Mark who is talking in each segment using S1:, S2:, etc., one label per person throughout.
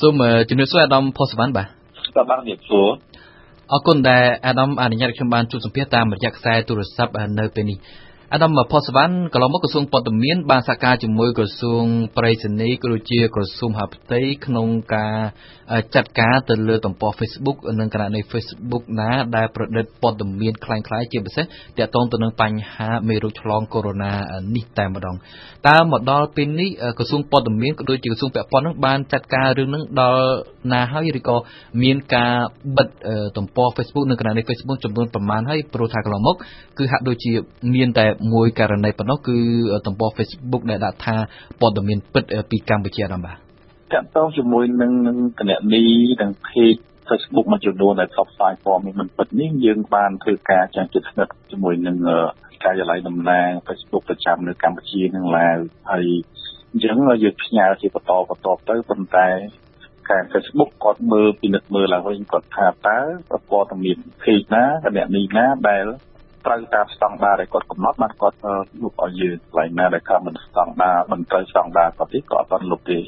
S1: សូមជំរាបសួរអាដាមផុសវណ្ណបាទ
S2: បាទបាទជំរាបសួរ
S1: អរគុណដែលអាដាមអនុញ្ញាតខ្ញុំបានជួបសម្ភាសតាមរយៈខ្សែទូរស័ព្ទនៅពេលនេះ អាដាមផុសវណ្ណកន្លងមកក្រសួងព័ត៌មានបានសហការជាមួយក្រសួងប្រៃសណីក៏ដូចជាក្រសួងហាផ្ទៃក្នុងការចាត់ការទៅលើទំព័រ Facebook និងគណនី Facebook ណាដែលប្រឌិតព័ត៌មានคล้ายៗជាពិសេសទាក់ទងទៅនឹងបញ្ហាមេរោគឆ្លងកូវីដ -19 នេះតែម្ដងតើមកដល់ពេលនេះក្រសួងព័ត៌មានក៏ដូចជាក្រសួងពាក់ព័ន្ធនឹងបានចាត់ការរឿងនឹងដល់ណាហើយឬក៏មានការបិទទំព័រ Facebook និងគណនី Facebook ចំនួនប្រមាណហើយព្រោះថាកន្លងមកគឺហាក់ដូចជាមានតែ មួយករណីប៉ុណ្ណោះគឺទំព័រ Facebook ដែលដាក់ថាព័ត៌មានពិតពីកម្ពុជាដល់បាទ
S2: តាក់ទងជាមួយនឹងនឹងគណនីនិង page Facebook មួយចំនួនដែលផ្សព្វផ្សាយព័ត៌មានមិនពិតនេះយើងបានធ្វើការចាស់ជិតស្និទ្ធជាមួយនឹងការិយាល័យតំណាង Facebook ប្រចាំនៅកម្ពុជានិងឡាវហើយអញ្ចឹងយើងផ្ញើជាបន្តបន្តទៅប៉ុន្តែការ Facebook គាត់មើលពិនិត្យមើលឡើងវិញគាត់ថាតើព័ត៌មាន page ណាគណនីណាដែល ត្រូវតាមស្តង់ដារដែលគាត់កំណត់បានគាត់លុបឲ្យយើងកន្លែងណាដែលថាមិនស្តង់ដារមិនត្រូវស្តង់ដារគាត់ទេក៏អត់បានលុបទេ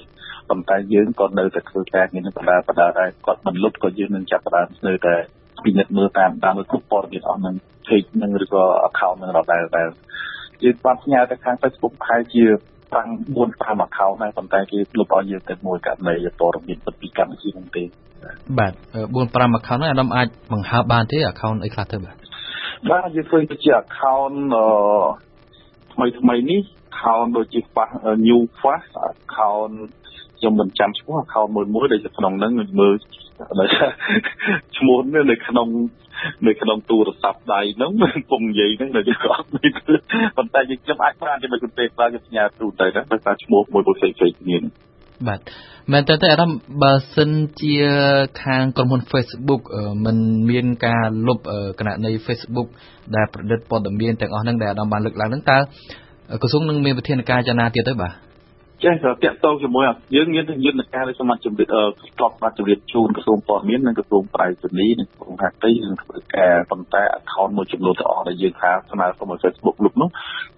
S2: ប៉ុន្តែយើងក៏នៅតែធ្វើការងារនឹងបដាបដាដែរគាត់មិនលុបក៏យើងនឹងចាប់ផ្ដើមនៅតែពិនិត្យមើលតាមតាមគ្រប់ព័ត៌មានអស់នឹង page នឹងឬក៏ account នឹងរដែរដែលយើងបានផ្ញើទៅខាង Facebook ប្រហែលជាតាំង4 5 account ដែរប៉ុន្តែគេលុបឲ្យយើងតែមួយករណីព័ត៌មានពិតពីកម្ពុជានោះទេ
S1: បាទ4 5 account ហ្នឹងអាដាមអាចបង្ហើបបានទេ account អីខ្លះទៅបាទ
S2: បាទយើងឃើញទៅជា account ថ្មីថ្មីនេះ account ដូចជា Fast New Fast account ខ្ញុំមិនចាំឈ្មោះ account មួយមួយដែលក្នុងហ្នឹងមើលឈ្មោះនេះនៅក្នុងនៅក្នុងទូរស័ព្ទដៃហ្នឹងពុំនិយាយហ្នឹងដែលយើងក៏អត់មានប៉ុន្តែយើងខ្ញុំអាចបានជាមួយគុណទេបើខ្ញុំផ្ញើទូទៅណាដោយសារឈ្មោះមួយមួយផ្សេងៗគ្នា
S1: បាទមែនតើអារម្មណ៍បើសិនជាខាងក្រុមហ៊ុន Facebook មិនមានការលុបគណនី Facebook ដែលប្រឌិតព័ត៌មានទាំងអស់ហ្នឹងដែលអាដាមបានលើកឡើងហ្នឹងតើក្រសួងនឹងមានវិធានការយ៉ាងណាទៀតទៅបាទ
S2: ចេះតែតាក់ទងជាមួយយើងមានយន្តការនៃសមាជិកស្របបាត់ជម្រាបជូនក្រសួងព័ត៌មាននិងក្រសួងប្រៃសណីនិងក្រសួងហាផ្ទៃនឹងធ្វើការប៉ុន្តែ account មួយចំនួនទាំងអស់ដែលយើងថាស្នើសុំឲ្យ Facebook លុបនោះ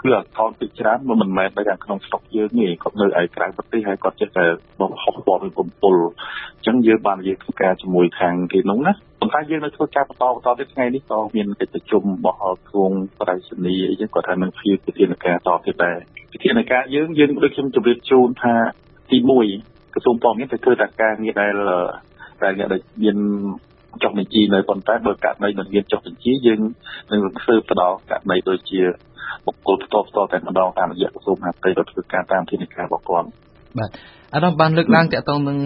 S2: គឺ account ពីច្រើនមិនមែននៅក្នុងស្តុកយើងទេគាត់នៅឯក្រៅប្រទេសហើយគាត់ចេះតែបំហុសព័ត៌មានបំពុលអញ្ចឹងយើងបានយើងធ្វើការជាមួយខាងគេនោះណាប៉ុន្តែយើងនៅធ្វើការបន្តបន្តទៀតថ្ងៃនេះក៏មានកិច្ចប្រជុំរបស់ក្រសួងប្រៃសណីអីចឹងគាត់ថានឹងព្យាវិធានការតទៀតដែរ វិធានការយើងយើងដូចខ្ញុំជម្រាបជូនថាទី1ក្រសួងព័ត៌មានទៅធ្វើតែការងារដែលដែលអ្នកដែលមានចុះបញ្ជីនៅប៉ុន្តែបើករណីមិនមានចុះបញ្ជីយើងនឹងធ្វើទៅដល់ករណីដូចជាបុគ្គលផ្ទាល់ផ្ទាល់តែម្ដងតាមរយៈក្រសួងមហាផ្ទៃទៅធ្វើការតាមធានាការរបស់គាត់
S1: បាទអាដាមបានលើកឡើងតាក់ទងនឹង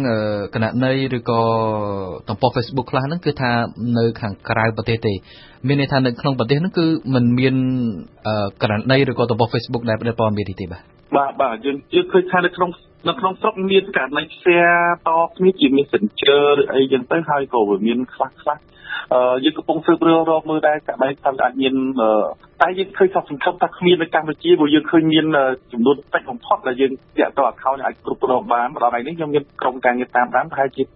S1: គណនីឬក៏ទំព័រ Facebook ខ្លះហ្នឹងគឺថានៅខាងក្រៅប្រទេសទេ មានន័យថានៅក្នុងប្រទេសហ្នឹងគឺมันមានគណនីឬក៏ទំព័រ Facebook ដែលផ្ដល់ព័ត៌មាននេះទេបាទ
S2: បាទបាទយើងយើងឃើញថានៅក្នុង នៅក្នុងស្រុកមានករណីផ្សាយតគ្នាជា Messenger ឬអីចឹងទៅហើយក៏វាមានខ្លះខ្លះយើងកំពុងស៊ើបរឿងរកមើលដែរករណីថាអាចមានតែយើងឃើញថាសង្ឃឹមថាគ្មាននៅកម្ពុជាព្រោះយើងឃើញមានចំនួនតិចបំផុតដែលយើងតាក់ទង account អាចគ្រប់គ្រងបានម្ដងថ្ងៃនេះខ្ញុំមានក្រុមការងារតាមដានប្រហែលជា6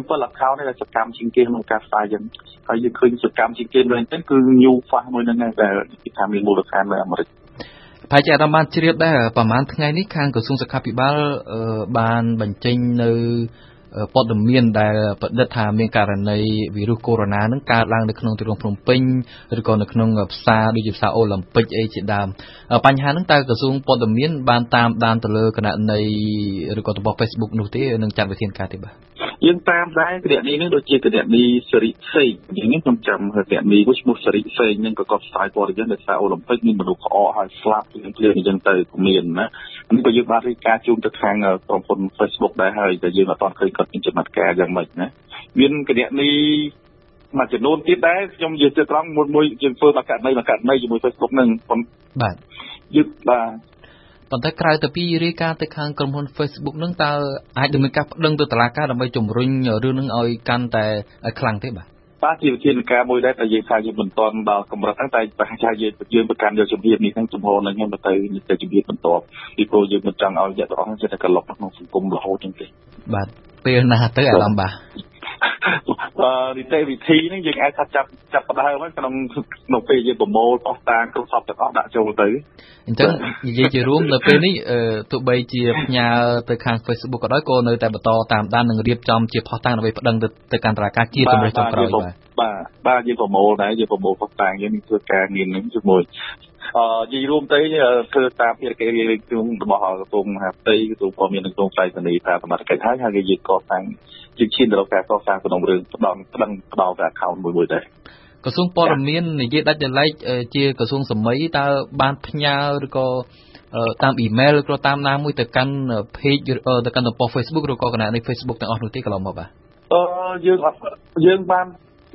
S2: 7 account ដែលសកម្មជាងគេក្នុងការផ្សាយចឹងហើយយើងឃើញសកម្មជាងគេវិញទៅគឺ new fast មួយហ្នឹងដែលគេថាមានមូលដ្ឋាននៅអាមេរិក
S1: ប្រហែលជាអាដាមបានជ្រាបដែរប្រហែលថ្ងៃនេះខាងក្រសួងសុខាភិបាលបានបញ្ចេញនៅព័ត៌មានដែលប្រឌិតថាមានករណីវីរុសកូវីដ -19 នឹងកើតឡើងនៅក្នុងទីក្រុងភ្នំពេញឬក៏នៅក្នុងផ្សារដូចជាផ្សារអូឡ িম্প ពិកអីជាដើមបញ្ហាហ្នឹងតើក្រសួងព័ត៌មានបានតាមដានទៅលើគណនីឬក៏ទំព័រ Facebook នោះទេនឹងចាត់វិធានការទេបាទ
S2: យើងតាមដែរគណនីនេះដូចជាគណនីសេរីសេងនេះខ្ញុំចាំគណនីមួយឈ្មោះសេរីសេងនឹងក៏គាត់ផ្សាយព័ត៌មាននៅផ្សារអូឡ িম্প ពិកមានមនុស្សក្អកហើយស្លាប់ភ្លាមភ្លាមអញ្ចឹងទៅមានណានេះក៏យើងបានរៀបការជូនទៅខាងក្រុមហ៊ុន Facebook ដែរហើយតែយើងអត់ទាន់ឃើញគាត់មានចំណាត់ការយ៉ាងម៉េចណាមានគណនីមួយចំនួនទៀតដែរខ្ញុំនិយាយទៅត្រង់មួយមួយយើងធ្វើមកករណីមកករណីជាមួយ Facebook នឹង
S1: បាទ
S2: យើងបាទ
S1: ប៉ុន្តែក្រៅទៅពីរាយការណ៍ទៅខាងក្រុមហ៊ុន Facebook នឹងតើអាចដំណើរការប្តឹងទៅតុលាការដើម្បីជំរុញរឿងនឹងឲ្យកាន់តែខ្លាំងទេបាទ
S2: បាទជាវិធានការមួយដែរតែយើងថាយើងមិនទាន់ដល់កម្រិតហ្នឹងតែប្រហែលថាយើងយើងប្រកាន់យកជំនាញនេះហ្នឹងចំហនឹងខ្ញុំទៅទៅជំនាញបន្ទាប់ពីព្រោះយើងមិនចង់ឲ្យអ្នកទាំងអស់ចិត្តតែក្លុកក្នុងសង្គមរហូតចឹងទេ
S1: បាទ ពេលណាទៅអារម្មណ៍បាទ
S2: នីតិវិធីហ្នឹងយើងអាចថាចាប់ចាប់ផ្ដើមក្នុងក្នុងពេលយើងប្រមូលបោះតាងគ្រប់សពទាំងអស់ដាក់ចូលទៅ
S1: អញ្ចឹងនិយាយជារួមនៅពេលនេះទោះបីជាផ្ញើទៅខាង Facebook ក៏ដោយក៏នៅតែបន្តតាមដាននិងរៀបចំជាផុសតាងដើម្បីប្តឹងទៅទៅកាន់តុលាការជាជំរេចចុងក្រោយ
S2: បាទបាទបាទយើងប្រមូលដែរយើងប្រមូលផុសតាងយើងធ្វើការងារនឹងជាមួយអឺ និយាយរួមទៅធ្វើតាមភារកិច្ចរៀបចំរបស់ក្រសួងមហាផ្ទៃក្រសួងព័ត៌មាននិងក្រសួងផ្សាយសនីតាមសមត្ថកិច្ចហើយហើយយើងកសាងជាឈានទៅរកការកសាងក្នុងរឿងផ្ដំផ្ដឹងផ្ដល់ទៅ account មួយមួយដែរ
S1: ក្រសួងព័ត៌មាននិយាយដាច់ដោយឡែកជាក្រសួងសម័យតើបានផ្ញើឬក៏តាមអ៊ីមែលឬក៏តាមណាមួយទៅកាន់ page ទៅកាន់ទំព័រ Facebook ឬក៏គណនី Facebook ទាំងអស់នោះទេកន្លងមកបាទ
S2: អឺយើងយើងបាន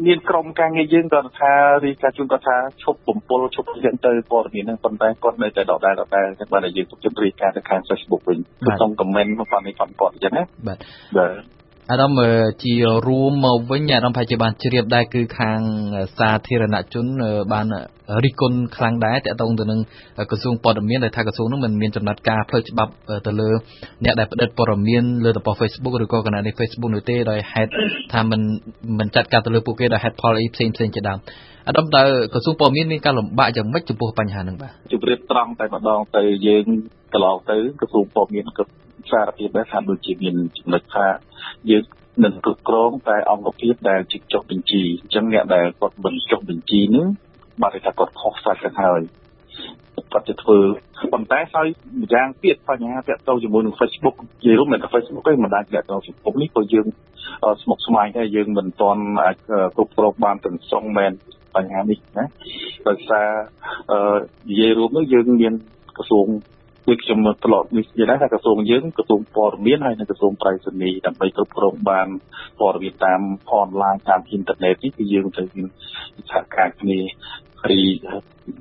S2: មានក្រុមការងារយើងគាត់ថារីកាជូនគាត់ថាឈប់បំពល់ឈប់រៀនទៅព័ត៌មានហ្នឹងប៉ុន្តែគាត់នៅតែដដែលដដែលចឹងបានតែយើងទុកចិត្តរីកាទៅខាង Facebook វិញក្នុងខមមិនមកគាត់នេះគាត់គាត់អញ្ចឹងណា
S1: បាទបាទ អាដាមជារួមមកវិញអាដាមប្រហែលជាបានជ្រាបដែរគឺខាងសាធារណជន បានរិះគន់ខ្លាំងដែរតកតងទៅនឹងក្រសួងព័ត៌មានដែលថាក្រសួងនោះមិនមានចំណាត់ការផ្លូវច្បាប់ទៅលើអ្នកដែលផ្តិតព័ត៌មានលើទំព័រ Facebook ឬក៏គណនី Facebook នោះទេដោយហេតុថាមិនមិនចាត់ការទៅលើពួកគេដោយហេតុផលអីផ្សេងផ្សេងជាដើមអាដាមតើក្រសួងព័ត៌មានមានការលំបាកយ៉ាងម៉េចចំពោះបញ្ហាហ្នឹងបាទ
S2: ជម្រាបត្រង់តែម្ដងទៅយើងកន្លងទៅក្រសួងព័ត៌មានក៏ សារភាពដែរថាដូចជាមានចំណុចថាយើងនឹងគ្រប់គ្រងតែអង្គភាពដែលជិះចុះបញ្ជីអញ្ចឹងអ្នកដែលគាត់មិនចុះបញ្ជីនឹងបាទថាគាត់ខុសសាច់ទៅហើយគាត់จะធ្វើប៉ុន្តែហើយម្យ៉ាងទៀតបញ្ហាតាក់ទងជាមួយនឹង Facebook និយាយរួមមិនតែ Facebook ទេមិនដាច់តាក់ទង Facebook នេះក៏យើងស្មុគស្មាញដែរយើងមិនទាន់អាចគ្រប់គ្រងបានទាំងស្រុងមែនបញ្ហានេះណាដោយសារនិយាយរួមនោះយើងមានក្រសួង ដូចខ្ញុំត្រឡប់នេះនិយាយដែរថាក្រសួងយើងក្រសួងព័ត៌មានហើយនិងក្រសួងប្រៃសណីដើម្បីគ្រប់គ្រងបានព័ត៌មានតាមអនឡាញតាមអ៊ីនធឺណិតនេះគឺយើងត្រូវមានសហការគ្នាហើយ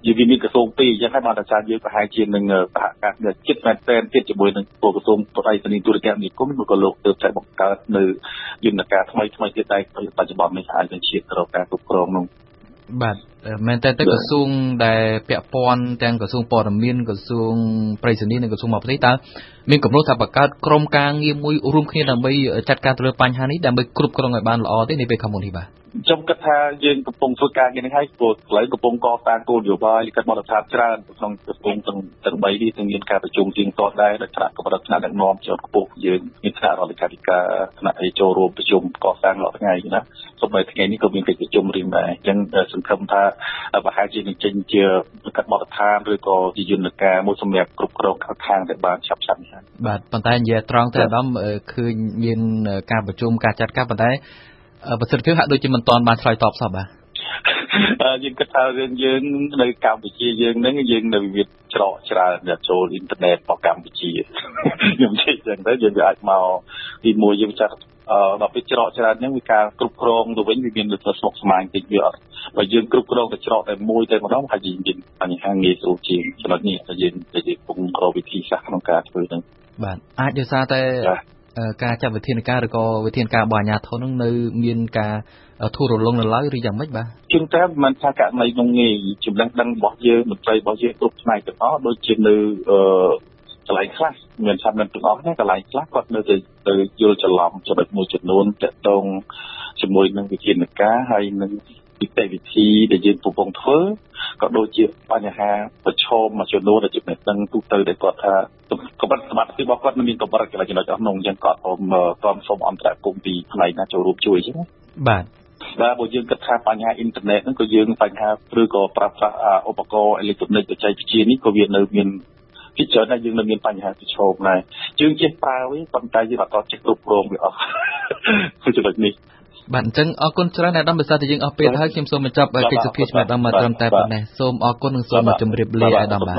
S2: យើងមានក្រសួងពីរអញ្ចឹងហើយបានតែថាយើងប្រហែលជានឹងសហការគ្នាចិត្តមែនទែនទៀតជាមួយនឹងក្រសួងប្រៃសណីទូរគមនាគមន៍ក៏លោកទើបតែបង្កើតនៅយន្តការថ្មីថ្មីទៀតដែរបច្ចុប្បន្ននេះអាចនឹងជាក្រៅការគ្រប់គ្រងនោះ
S1: បាទមែនតើទៅក្រសួងដែលពាក់ព័ន្ធទាំងក្រសួងព័ត៌មានក្រសួងប្រៃសណីនិងក្រសួងមហាផ្ទៃតើមានគម្រោងថាបង្កើតក្រុមការងារមួយរួមគ្នាដើម្បីចាត់ការទៅលើបញ្ហានេះដើម្បីគ្រប់គ្រងឲ្យបានល្អទេនៅពេលខាងមុខនេះបាទ
S2: ខ្ញុំគិតថាយើងកំពុងធ្វើការងារនេះហើយព្រោះកន្លែងកំពុងកសាងគោលនយោបាយលិខិតបទដ្ឋានច្រើនក្នុងក្រសួងទាំងទាំង3នេះទាំងមានការប្រជុំទៀងទាត់ដែរដោយថ្នាក់កម្រិតថ្នាក់ដឹកនាំជាន់ខ្ពស់យើងមានថ្នាក់រដ្ឋលេខាធិការថ្នាក់អីចូលរួមប្រជុំកសាងរាល់ថ្ងៃណាសូម្បីថ្ងៃនេះក៏មានកិច្ចប្រជុំរៀងដែរអញ្ចឹងសង្ឃឹមថាប្រហែលជានឹងចេញជាលិខិតបទដ្ឋានឬក៏ជាយន្តការមួយសម្រាប់គ្រប់គ្រងខាងតែបានឆាប់ឆាប់នេះ
S1: បាទប៉ុន្តែនិយាយត្រង់ទៅអាដាមឃើញមានការប្រជុំការចាត់ការប៉ុន្តែ ប្រសិទ្ធភាពហាក់ដូចជាមិនទាន់បានឆ្លើយតបសោះបាទ
S2: យើងគិតថារឿងយើងនៅកម្ពុជាយើងហ្នឹងយើងនៅវាច្រកច្រើនដែលចូលអ៊ីនធឺណិតរបស់កម្ពុជាខ្ញុំនិយាយចឹងទៅយើងអាចមកទីមួយយើងចាត់អឺដល់ពេលច្រកច្រើនហ្នឹងវាការគ្រប់គ្រងទៅវិញវាមានលទ្ធស្មុគស្មាញតិចវាអត់បើយើងគ្រប់គ្រងតែច្រកតែមួយតែម្ដងហើយយើងមានបញ្ហាងាយស្រួលជាងចំណុចនេះតែយើងតែយើងពងរកវិធីសាស្ត្រក្នុងការធ្វើហ្នឹង
S1: បាទអាចដោយសារតែ ការចាត់វិធានការឬក៏វិធានការរបស់អាជ្ញាធរនឹងនៅ មានការធូររលុងនៅឡើយឬយ៉ាងម៉េចបាទ
S2: ជាងតែមិនថាករណីនោះងាយចំណេះដឹងរបស់យើងមន្ត្រីរបស់យើងគ្រប់ផ្នែកទាំងអស់ដូចជានៅអឺកន្លែងខ្លះមានថាមិនទាំងអស់ណាកន្លែងខ្លះគាត់នៅតែទៅយល់ច្រឡំចំណុចមួយចំនួនតកតងជាមួយនឹងវិធានការហើយនឹង នីតិវិធីដែលយើងកំពុងធ្វើក៏ដូចជាបញ្ហាប្រឈមមួយចំនួនដែលចំណេះដឹងទូទៅដែលគាត់ថាកម្រិតសមត្ថភាពរបស់គាត់មានកម្រិតកន្លែងចំណុចអស់នោះអញ្ចឹងគាត់សូមតមសូមអន្តរកម្មពីផ្នែកណាចូលរួមជួយអញ្ចឹង
S1: បាទ
S2: បាទបើយើងគិតថាបញ្ហាអ៊ីនធឺណិតហ្នឹងក៏យើងបញ្ហាឬក៏ប្រើប្រាស់ឧបករណ៍អេឡិចត្រូនិកបច្ចេកវិទ្យានេះក៏វានៅមានពីច្រើនតែយើងនៅមានបញ្ហាប្រឈមដែរយើងចេះប្រើវាប៉ុន្តែយើងអត់ចេះគ្រប់គ្រងវាអស់គឺចំណុចនេះ
S1: បាទអញ្ចឹងអរគុណច្រើនអាដាមបើសិនតែយើងអស់ពេលហើយខ្ញុំសូមបញ្ចប់កិច្ចសភាជាមួយអាដាមមកត្រឹមតែប៉ុណ្ណេះសូមអរគុណនិងសូមជម្រាបលាអាដាមបាទ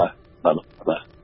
S1: បាទ